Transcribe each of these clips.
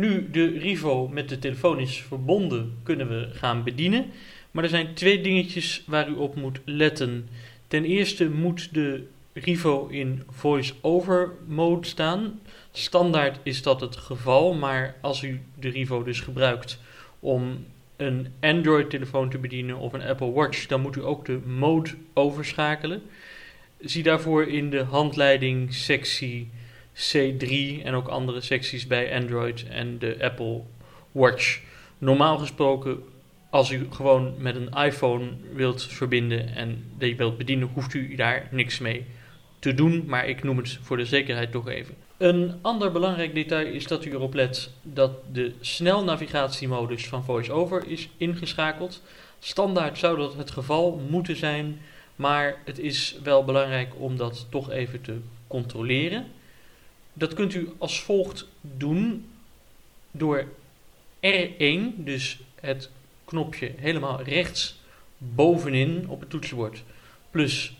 Nu de Rivo met de telefoon is verbonden, kunnen we gaan bedienen. Maar er zijn twee dingetjes waar u op moet letten. Ten eerste moet de Rivo in voice-over mode staan. Standaard is dat het geval, maar als u de Rivo dus gebruikt om een Android-telefoon te bedienen of een Apple Watch, dan moet u ook de mode overschakelen. Zie daarvoor in de handleiding sectie C3 en ook andere secties bij Android en de Apple Watch. Normaal gesproken, als u gewoon met een iPhone wilt verbinden en die wilt bedienen, hoeft u daar niks mee te doen, maar ik noem het voor de zekerheid toch even. Een ander belangrijk detail is dat u erop let dat de snelnavigatiemodus van VoiceOver is ingeschakeld. Standaard zou dat het geval moeten zijn, maar het is wel belangrijk om dat toch even te controleren. Dat kunt u als volgt doen door R1, dus het knopje helemaal rechts bovenin op het toetsenbord, plus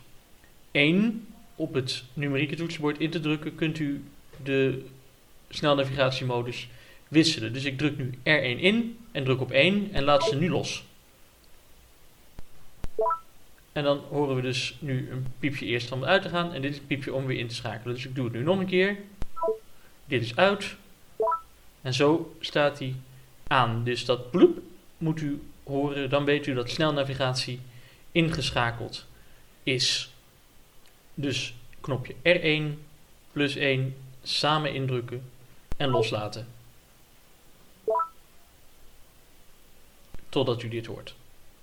1 op het numerieke toetsenbord in te drukken, kunt u de snelnavigatiemodus wisselen. Dus ik druk nu R1 in en druk op 1 en laat ze nu los. En dan horen we dus nu een piepje eerst om uit te gaan en dit is piepje om weer in te schakelen. Dus ik doe het nu nog een keer. Dit is uit. En zo staat hij aan. Dus dat bloep moet u horen. Dan weet u dat snelnavigatie ingeschakeld is. Dus knopje R1 plus 1 samen indrukken en loslaten. Totdat u dit hoort.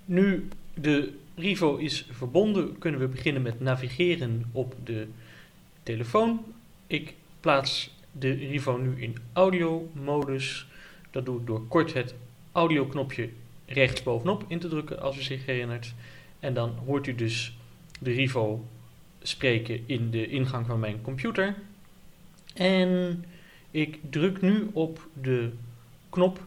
Nu de Rivo is verbonden, kunnen we beginnen met navigeren op de telefoon. Ik plaats de Rivo nu in audio modus. Dat doe ik door kort het audio knopje rechts bovenop in te drukken als u zich herinnert. En dan hoort u dus de Rivo spreken in de ingang van mijn computer. En ik druk nu op de knop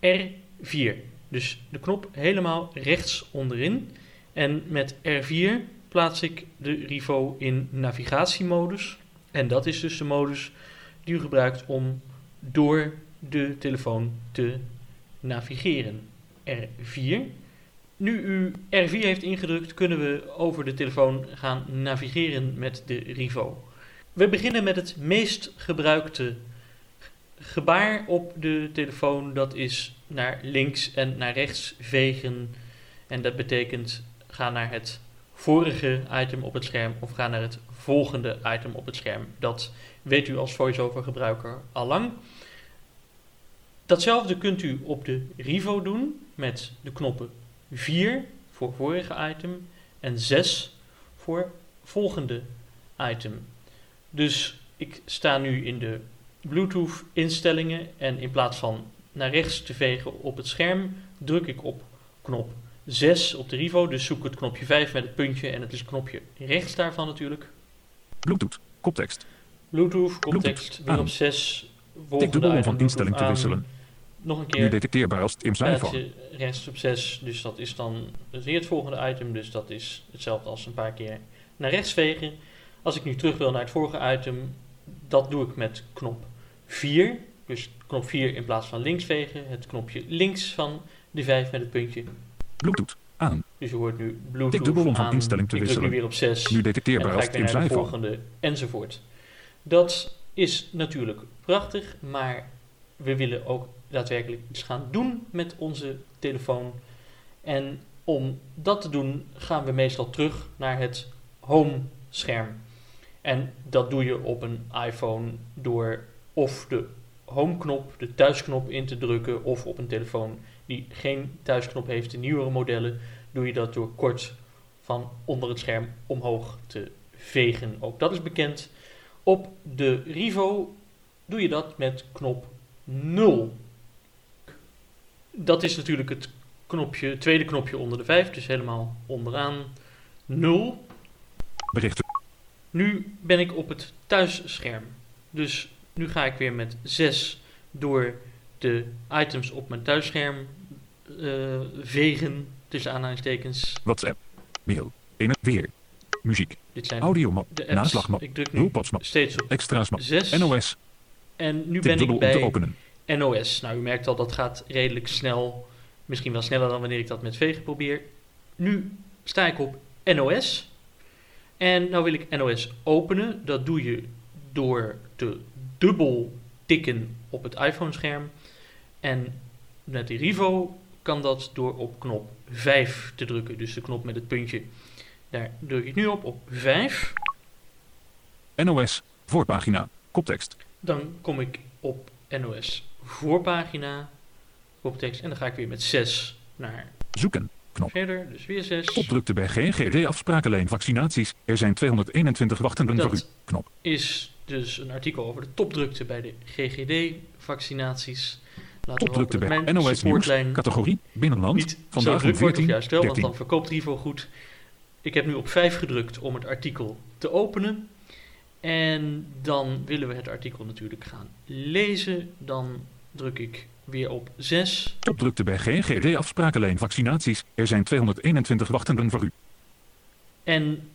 R4. Dus de knop helemaal rechts onderin. En met R4 plaats ik de Rivo in navigatiemodus. En dat is dus de modus die u gebruikt om door de telefoon te navigeren. R4. Nu u R4 heeft ingedrukt, kunnen we over de telefoon gaan navigeren met de Rivo. We beginnen met het meest gebruikte gebaar op de telefoon. Dat is naar links en naar rechts vegen. En dat betekent ga naar het vorige item op het scherm of ga naar het volgende item op het scherm. Dat weet u als voiceover gebruiker al lang. Datzelfde kunt u op de Rivo doen met de knoppen 4 voor vorige item en 6 voor volgende item. Dus ik sta nu in de Bluetooth instellingen en in plaats van naar rechts te vegen op het scherm, druk ik op knop 6 op de Rivo. Dus zoek het knopje 5 met het puntje en het is knopje rechts daarvan natuurlijk. Bluetooth, koptekst. Bluetooth, koptekst, weer op 6. Tik dubbel om van instelling te wisselen. Nog een keer. Nu detecteerbaar als Tim's iPhone. Rechts op 6, dus dat is dan weer het volgende item. Dus dat is hetzelfde als een paar keer naar rechts vegen. Als ik nu terug wil naar het vorige item, dat doe ik met knop 4. Dus knop 4 in plaats van links vegen. Het knopje links van de 5 met het puntje. Bluetooth aan. Dus je hoort nu Bluetooth Tik dubbel om van instelling te ik wisselen. nu weer op 6. Nu detecteerbaar als naar de volgende enzovoort. Dat is natuurlijk prachtig, maar we willen ook daadwerkelijk iets gaan doen met onze telefoon. En om dat te doen gaan we meestal terug naar het home scherm. En dat doe je op een iPhone door of de home knop, de thuisknop in te drukken, of op een telefoon die geen thuisknop heeft, de nieuwere modellen, doe je dat door kort van onder het scherm omhoog te vegen. Ook dat is bekend. Op de Rivo doe je dat met knop 0. Dat is natuurlijk het knopje, tweede knopje onder de 5, dus helemaal onderaan 0. Berichten. Nu ben ik op het thuisscherm. Dus nu ga ik weer met 6 door de items op mijn thuisscherm eh, vegen, tussen aanhalingstekens. WhatsApp. Mail. In weer. Muziek. Dit zijn Audiomap. Naslagmap. Ik druk nu steeds op Extra's map. 6. NOS. En nu ben ik bij. NOS. Nou, u merkt al, dat gaat redelijk snel. Misschien wel sneller dan wanneer ik dat met vegen probeer. Nu sta ik op NOS. En nou wil ik NOS openen. Dat doe je door te dubbel tikken op het iPhone-scherm. En met de Rivo kan dat door op knop 5 te drukken. Dus de knop met het puntje. Daar druk ik nu op, op 5. NOS. Voorpagina. Koptekst. Dan kom ik op NOS voorpagina, koptekst. En dan ga ik weer met 6 naar Zoeken. Knop. verder. Dus weer 6. Opdrukte bij GGD afsprakenlijn vaccinaties. Er zijn 221 wachtenden voor u. Knop. is dus een artikel over de topdrukte bij de GGD-vaccinaties. Laten Opdrukte bij NOS Nieuws. Categorie. Binnenland. niet zo Vandaag om druk wordt, of 14. juist wel, want 13. dan verkoopt Rivo goed. Ik heb nu op 5 gedrukt om het artikel te openen. En dan willen we het artikel natuurlijk gaan lezen. Dan druk ik weer op 6. Opdrukte bij GGD afsprakenlijn vaccinaties. Er zijn 221 wachtenden voor u. En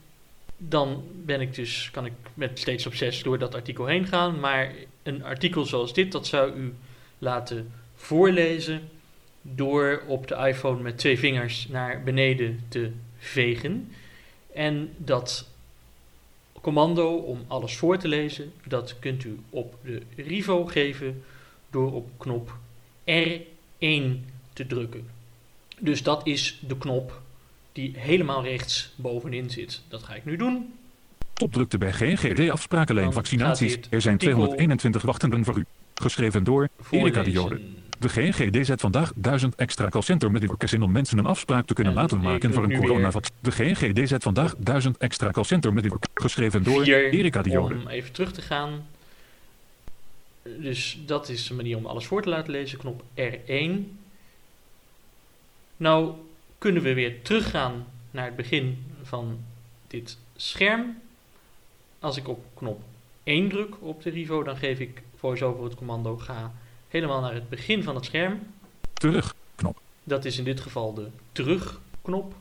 dan ben ik dus, kan ik met steeds op 6 door dat artikel heen gaan. Maar een artikel zoals dit, dat zou u laten voorlezen door op de iPhone met twee vingers naar beneden te vegen. En dat commando om alles voor te lezen, dat kunt u op de Rivo geven door op knop R1 te drukken. Dus dat is de knop die helemaal rechts bovenin zit. Dat ga ik nu doen. Opdrukte bij GGD afsprakenlijn vaccinaties. Er zijn artikel 221 wachtenden voor u. Geschreven door Erika de Jode. Voorlezen. De GGD zet vandaag 1000 extra callcenter medewerkers in om mensen een afspraak te kunnen En laten maken voor een coronavaccin. De GGD zet vandaag 1000 extra callcenter medewerkers. Geschreven door Vier Erika de Jode. Om even terug te gaan. Dus dat is een manier om alles voor te laten lezen. Knop R1. Nou kunnen we weer teruggaan naar het begin van dit scherm. Als ik op knop 1 druk op de Rivo, dan geef ik voice-over het commando ga helemaal naar het begin van het scherm. Terug. Dat is in dit geval de terugknop.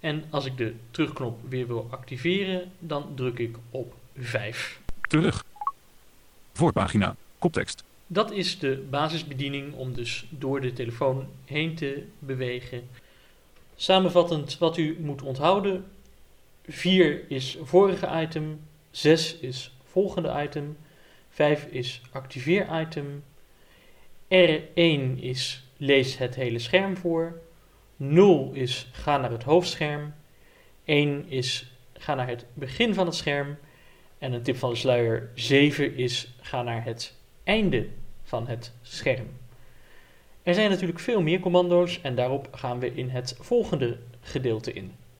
En als ik de terugknop weer wil activeren, dan druk ik op 5. Terug. Voorpagina. Koptekst. Dat is de basisbediening om dus door de telefoon heen te bewegen. Samenvattend wat u moet onthouden. 4 is vorige item, 6 is volgende item, 5 is activeer item, R1 is lees het hele scherm voor, 0 is ga naar het hoofdscherm, 1 is ga naar het begin van het scherm. En een tip van de sluier 7 is ga naar het einde van het scherm. Er zijn natuurlijk veel meer commando's en daarop gaan we in het volgende gedeelte in.